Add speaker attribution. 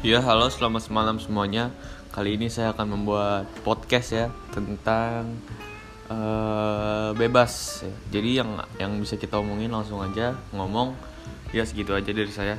Speaker 1: Ya, halo, selamat malam semuanya. Kali ini saya akan membuat podcast ya tentang uh, bebas. Ya. Jadi yang yang bisa kita omongin langsung aja ngomong. Ya segitu aja dari saya.